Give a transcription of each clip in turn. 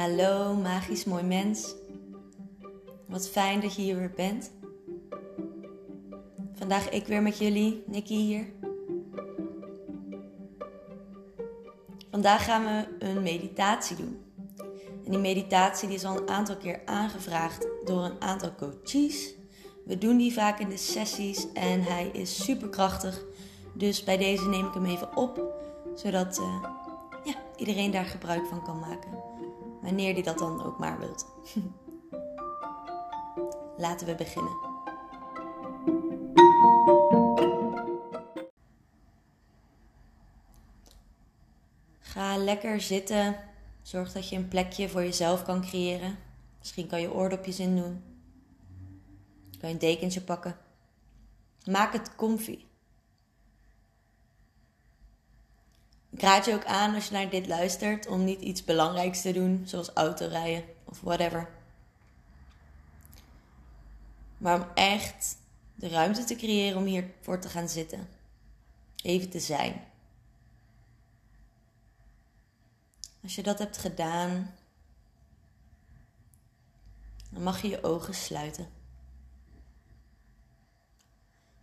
Hallo, magisch mooi mens. Wat fijn dat je hier weer bent. Vandaag ik weer met jullie, Nikki hier. Vandaag gaan we een meditatie doen. En die meditatie die is al een aantal keer aangevraagd door een aantal coaches. We doen die vaak in de sessies en hij is super krachtig. Dus bij deze neem ik hem even op, zodat uh, ja, iedereen daar gebruik van kan maken. Wanneer die dat dan ook maar wilt. Laten we beginnen. Ga lekker zitten. Zorg dat je een plekje voor jezelf kan creëren. Misschien kan je oordopjes in doen. Kan je een dekentje pakken. Maak het comfy. Ik raad je ook aan als je naar dit luistert om niet iets belangrijks te doen, zoals autorijden of whatever. Maar om echt de ruimte te creëren om hiervoor te gaan zitten. Even te zijn. Als je dat hebt gedaan, dan mag je je ogen sluiten.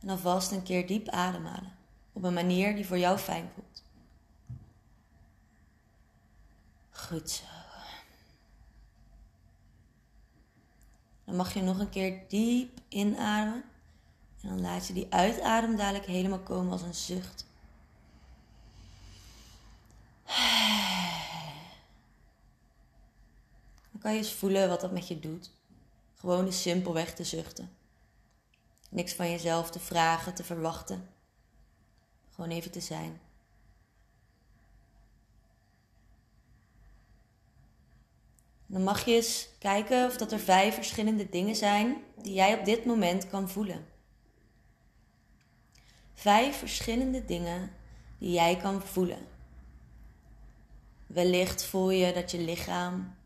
En alvast een keer diep ademhalen. Op een manier die voor jou fijn voelt. Goed zo. Dan mag je nog een keer diep inademen. En dan laat je die uitadem dadelijk helemaal komen als een zucht. Dan kan je eens voelen wat dat met je doet. Gewoon eens simpelweg te zuchten. Niks van jezelf te vragen, te verwachten. Gewoon even te zijn. Dan mag je eens kijken of dat er vijf verschillende dingen zijn die jij op dit moment kan voelen. Vijf verschillende dingen die jij kan voelen. Wellicht voel je dat je lichaam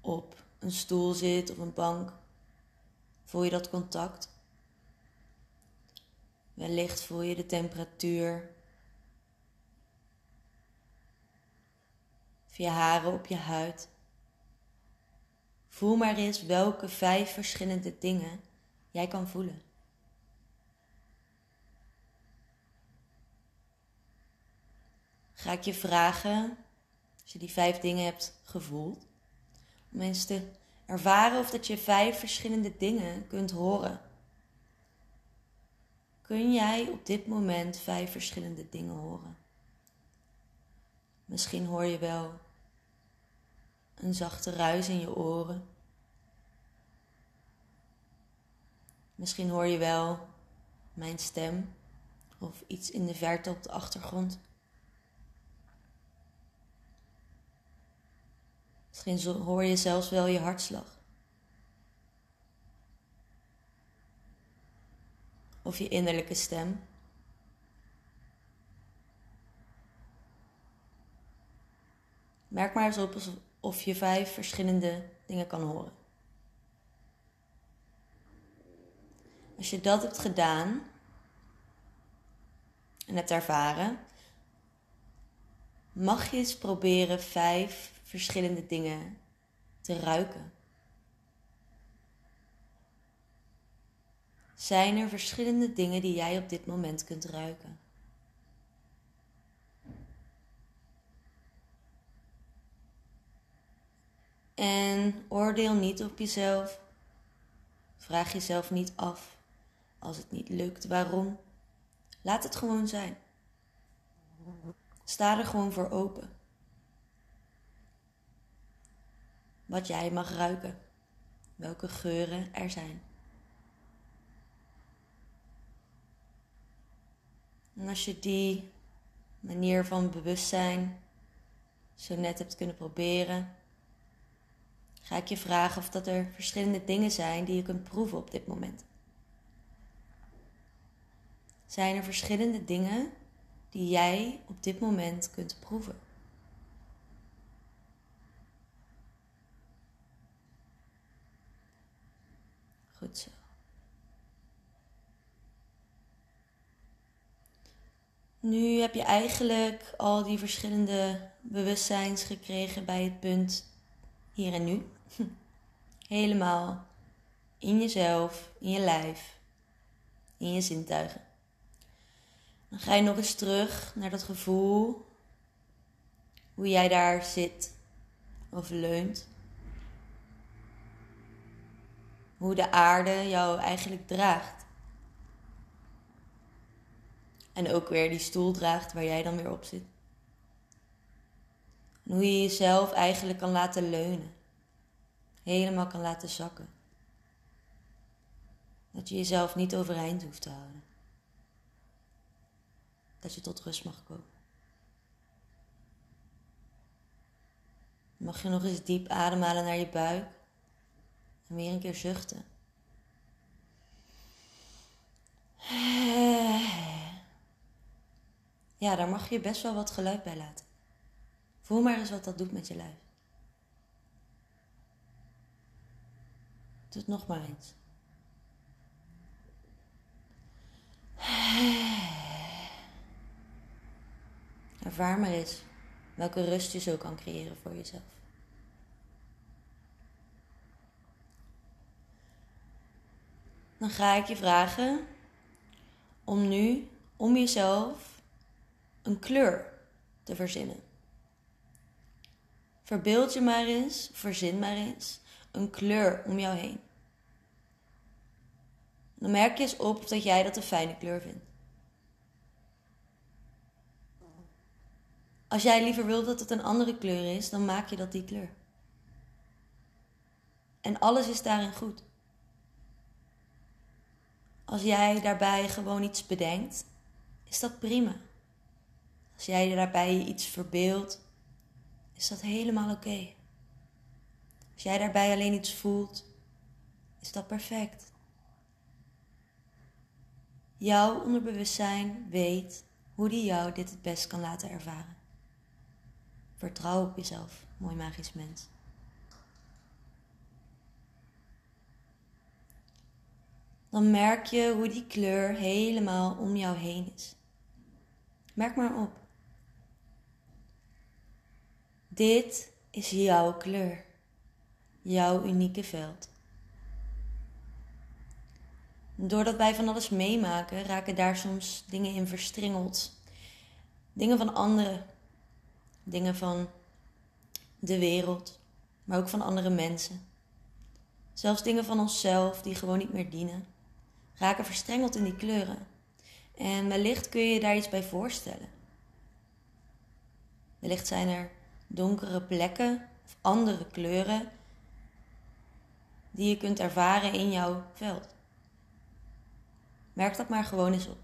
op een stoel zit of een bank. Voel je dat contact? Wellicht voel je de temperatuur. Of je haren op je huid. Voel maar eens welke vijf verschillende dingen jij kan voelen. Ga ik je vragen, als je die vijf dingen hebt gevoeld, om eens te ervaren of dat je vijf verschillende dingen kunt horen. Kun jij op dit moment vijf verschillende dingen horen? Misschien hoor je wel een zachte ruis in je oren. Misschien hoor je wel mijn stem of iets in de verte op de achtergrond. Misschien hoor je zelfs wel je hartslag. Of je innerlijke stem. Merk maar eens op of je vijf verschillende dingen kan horen. Als je dat hebt gedaan en hebt ervaren, mag je eens proberen vijf verschillende dingen te ruiken. Zijn er verschillende dingen die jij op dit moment kunt ruiken? En oordeel niet op jezelf. Vraag jezelf niet af als het niet lukt waarom. Laat het gewoon zijn. Sta er gewoon voor open. Wat jij mag ruiken. Welke geuren er zijn. En als je die manier van bewustzijn zo net hebt kunnen proberen, ga ik je vragen of dat er verschillende dingen zijn die je kunt proeven op dit moment. Zijn er verschillende dingen die jij op dit moment kunt proeven? Goed zo. Nu heb je eigenlijk al die verschillende bewustzijns gekregen bij het punt hier en nu. Helemaal in jezelf, in je lijf, in je zintuigen. Dan ga je nog eens terug naar dat gevoel, hoe jij daar zit of leunt. Hoe de aarde jou eigenlijk draagt. En ook weer die stoel draagt waar jij dan weer op zit. En hoe je jezelf eigenlijk kan laten leunen. Helemaal kan laten zakken. Dat je jezelf niet overeind hoeft te houden. Dat je tot rust mag komen. Mag je nog eens diep ademhalen naar je buik. En weer een keer zuchten. Ja, daar mag je best wel wat geluid bij laten. Voel maar eens wat dat doet met je lijf. Doe het nog maar eens. Ervaar maar eens welke rust je zo kan creëren voor jezelf. Dan ga ik je vragen om nu om jezelf een kleur te verzinnen. Verbeeld je maar eens, verzin maar eens een kleur om jou heen. Dan merk je eens op dat jij dat een fijne kleur vindt. Als jij liever wilt dat het een andere kleur is, dan maak je dat die kleur. En alles is daarin goed. Als jij daarbij gewoon iets bedenkt, is dat prima. Als jij daarbij iets verbeeldt, is dat helemaal oké. Als jij daarbij alleen iets voelt, is dat perfect. Jouw onderbewustzijn weet hoe die jou dit het best kan laten ervaren. Vertrouw op jezelf, mooi magisch mens. Dan merk je hoe die kleur helemaal om jou heen is. Merk maar op. Dit is jouw kleur, jouw unieke veld. Doordat wij van alles meemaken, raken daar soms dingen in verstrengeld. Dingen van anderen, dingen van de wereld, maar ook van andere mensen. Zelfs dingen van onszelf die gewoon niet meer dienen, raken verstrengeld in die kleuren. En wellicht kun je je daar iets bij voorstellen. Wellicht zijn er donkere plekken of andere kleuren die je kunt ervaren in jouw veld. Merk dat maar gewoon eens op.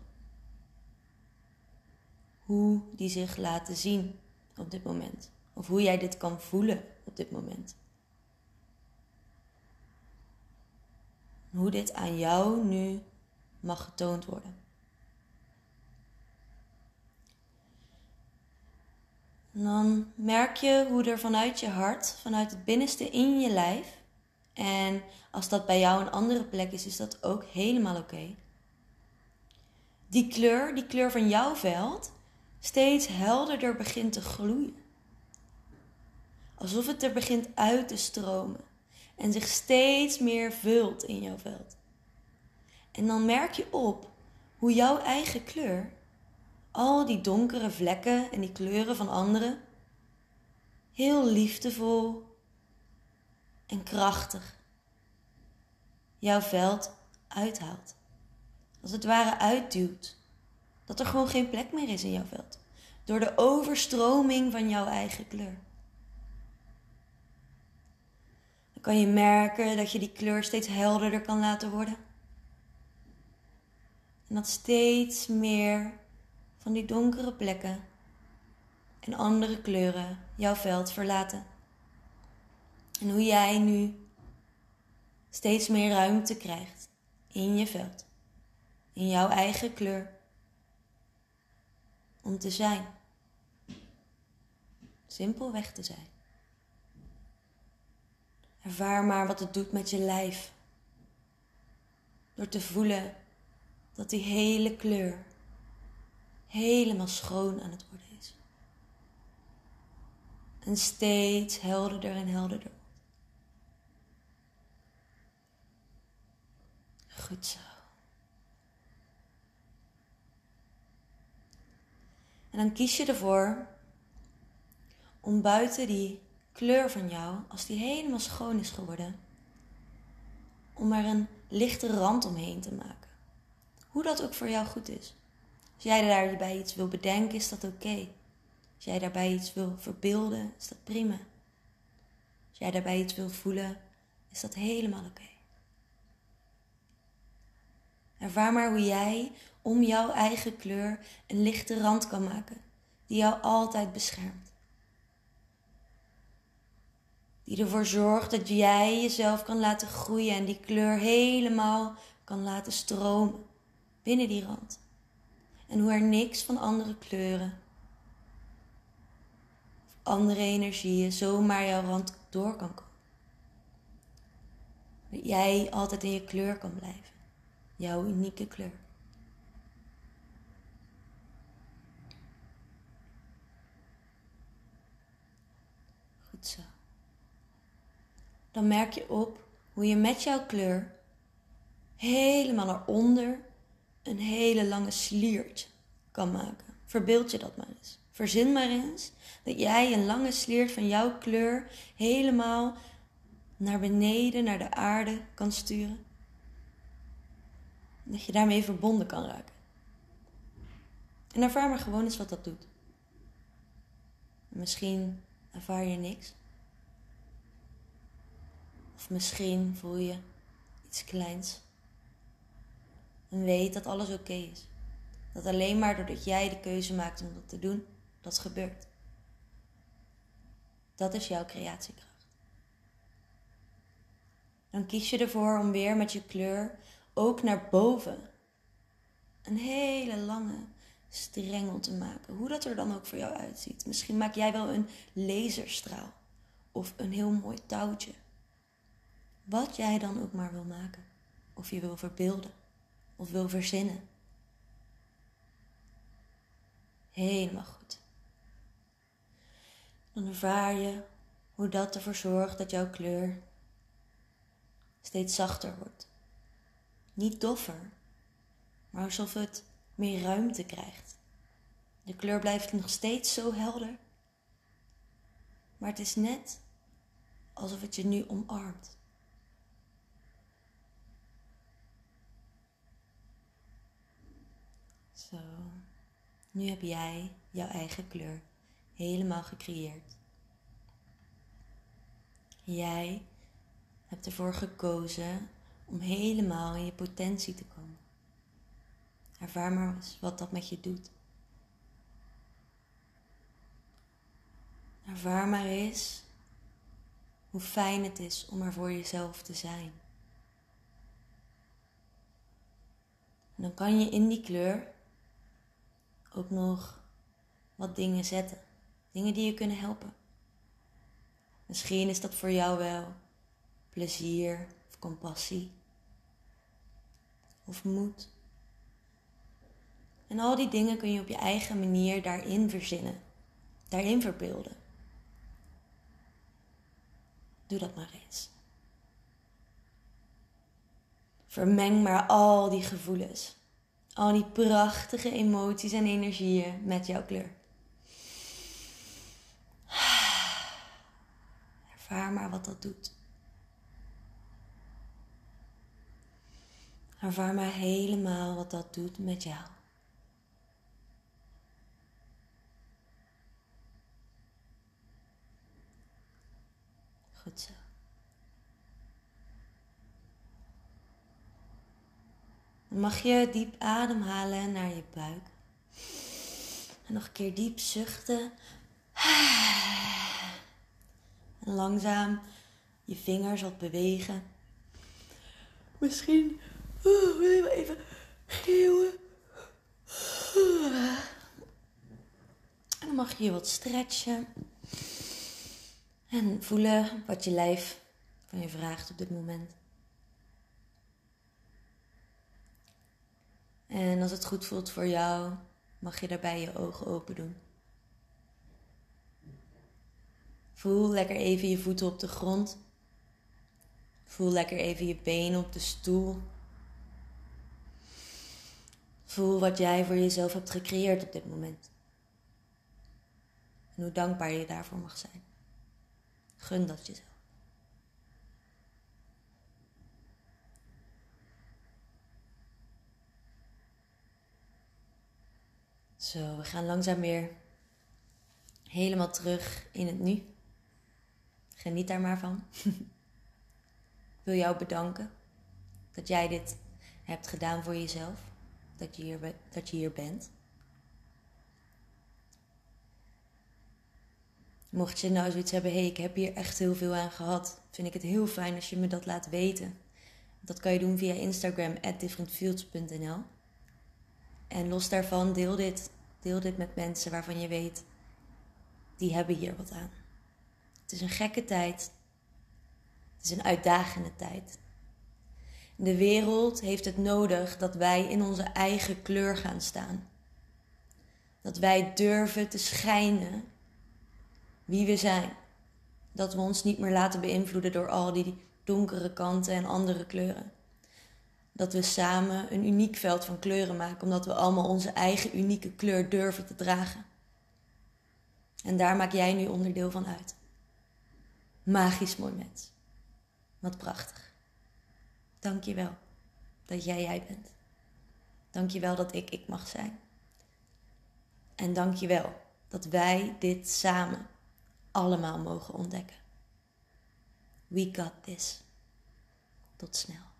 Hoe die zich laten zien op dit moment. Of hoe jij dit kan voelen op dit moment. Hoe dit aan jou nu mag getoond worden. En dan merk je hoe er vanuit je hart, vanuit het binnenste in je lijf, en als dat bij jou een andere plek is, is dat ook helemaal oké. Die kleur, die kleur van jouw veld, steeds helderder begint te gloeien. Alsof het er begint uit te stromen en zich steeds meer vult in jouw veld. En dan merk je op hoe jouw eigen kleur al die donkere vlekken en die kleuren van anderen heel liefdevol en krachtig jouw veld uithaalt. Als het ware uitduwt. Dat er gewoon geen plek meer is in jouw veld. Door de overstroming van jouw eigen kleur. Dan kan je merken dat je die kleur steeds helderder kan laten worden. En dat steeds meer van die donkere plekken en andere kleuren jouw veld verlaten. En hoe jij nu steeds meer ruimte krijgt in je veld, in jouw eigen kleur, om te zijn. Simpelweg te zijn. Ervaar maar wat het doet met je lijf. Door te voelen dat die hele kleur helemaal schoon aan het worden is. En steeds helderder en helderder. Zo. En dan kies je ervoor om buiten die kleur van jou, als die helemaal schoon is geworden, om er een lichte rand omheen te maken. Hoe dat ook voor jou goed is. Als jij daarbij iets wil bedenken, is dat oké. Als jij daarbij iets wil verbeelden, is dat prima. Als jij daarbij iets wil voelen, is dat helemaal oké. Ervaar maar hoe jij om jouw eigen kleur een lichte rand kan maken, die jou altijd beschermt. Die ervoor zorgt dat jij jezelf kan laten groeien en die kleur helemaal kan laten stromen binnen die rand. En hoe er niks van andere kleuren of andere energieën zomaar jouw rand door kan komen. Dat jij altijd in je kleur kan blijven. Jouw unieke kleur. Goed zo. Dan merk je op hoe je met jouw kleur helemaal naar onder een hele lange sliert kan maken. Verbeeld je dat maar eens. Verzin maar eens dat jij een lange sliert van jouw kleur helemaal naar beneden, naar de aarde kan sturen. Dat je daarmee verbonden kan raken. En ervaar maar gewoon eens wat dat doet. Misschien ervaar je niks. Of misschien voel je iets kleins. En weet dat alles oké is. Dat alleen maar doordat jij de keuze maakt om dat te doen, dat gebeurt. Dat is jouw creatiekracht. Dan kies je ervoor om weer met je kleur ook naar boven een hele lange strengel te maken. Hoe dat er dan ook voor jou uitziet. Misschien maak jij wel een laserstraal of een heel mooi touwtje. Wat jij dan ook maar wil maken. Of je wil verbeelden of wil verzinnen. Helemaal goed. Dan ervaar je hoe dat ervoor zorgt dat jouw kleur steeds zachter wordt. Niet doffer, maar alsof het meer ruimte krijgt. De kleur blijft nog steeds zo helder, maar het is net alsof het je nu omarmt. Zo, nu heb jij jouw eigen kleur helemaal gecreëerd. Jij hebt ervoor gekozen om helemaal in je potentie te komen. Ervaar maar eens wat dat met je doet. Ervaar maar eens hoe fijn het is om er voor jezelf te zijn. En dan kan je in die kleur ook nog wat dingen zetten. Dingen die je kunnen helpen. Misschien is dat voor jou wel plezier of compassie of. En al die dingen kun je op je eigen manier daarin verzinnen, daarin verbeelden. Doe dat maar eens. Vermeng maar al die gevoelens, al die prachtige emoties en energieën met jouw kleur. Ervaar maar wat dat doet. Ervaar maar helemaal wat dat doet met jou. Goed zo. Mag je diep ademhalen naar je buik. En nog een keer diep zuchten. En langzaam je vingers wat bewegen. Misschien je even geeuwen. En dan mag je je wat stretchen. En voelen wat je lijf van je vraagt op dit moment. En als het goed voelt voor jou, mag je daarbij je ogen open doen. Voel lekker even je voeten op de grond. Voel lekker even je benen op de stoel. Voel wat jij voor jezelf hebt gecreëerd op dit moment. En hoe dankbaar je daarvoor mag zijn. Gun dat jezelf. Zo, we gaan langzaam weer helemaal terug in het nu. Geniet daar maar van. Ik wil jou bedanken dat jij dit hebt gedaan voor jezelf. Dat je hier, dat je hier bent. Mocht je nou zoiets hebben, hé, hey, ik heb hier echt heel veel aan gehad, vind ik het heel fijn als je me dat laat weten. Dat kan je doen via Instagram, at differentfields.nl. En los daarvan, deel dit. Deel dit met mensen waarvan je weet, die hebben hier wat aan. Het is een gekke tijd. Het is een uitdagende tijd. De wereld heeft het nodig dat wij in onze eigen kleur gaan staan. Dat wij durven te schijnen wie we zijn. Dat we ons niet meer laten beïnvloeden door al die donkere kanten en andere kleuren. Dat we samen een uniek veld van kleuren maken, omdat we allemaal onze eigen unieke kleur durven te dragen. En daar maak jij nu onderdeel van uit. Magisch mooi mens. Wat prachtig. Dank je wel dat jij jij bent. Dank je wel dat ik ik mag zijn. En dank je wel dat wij dit samen allemaal mogen ontdekken. We got this. Tot snel.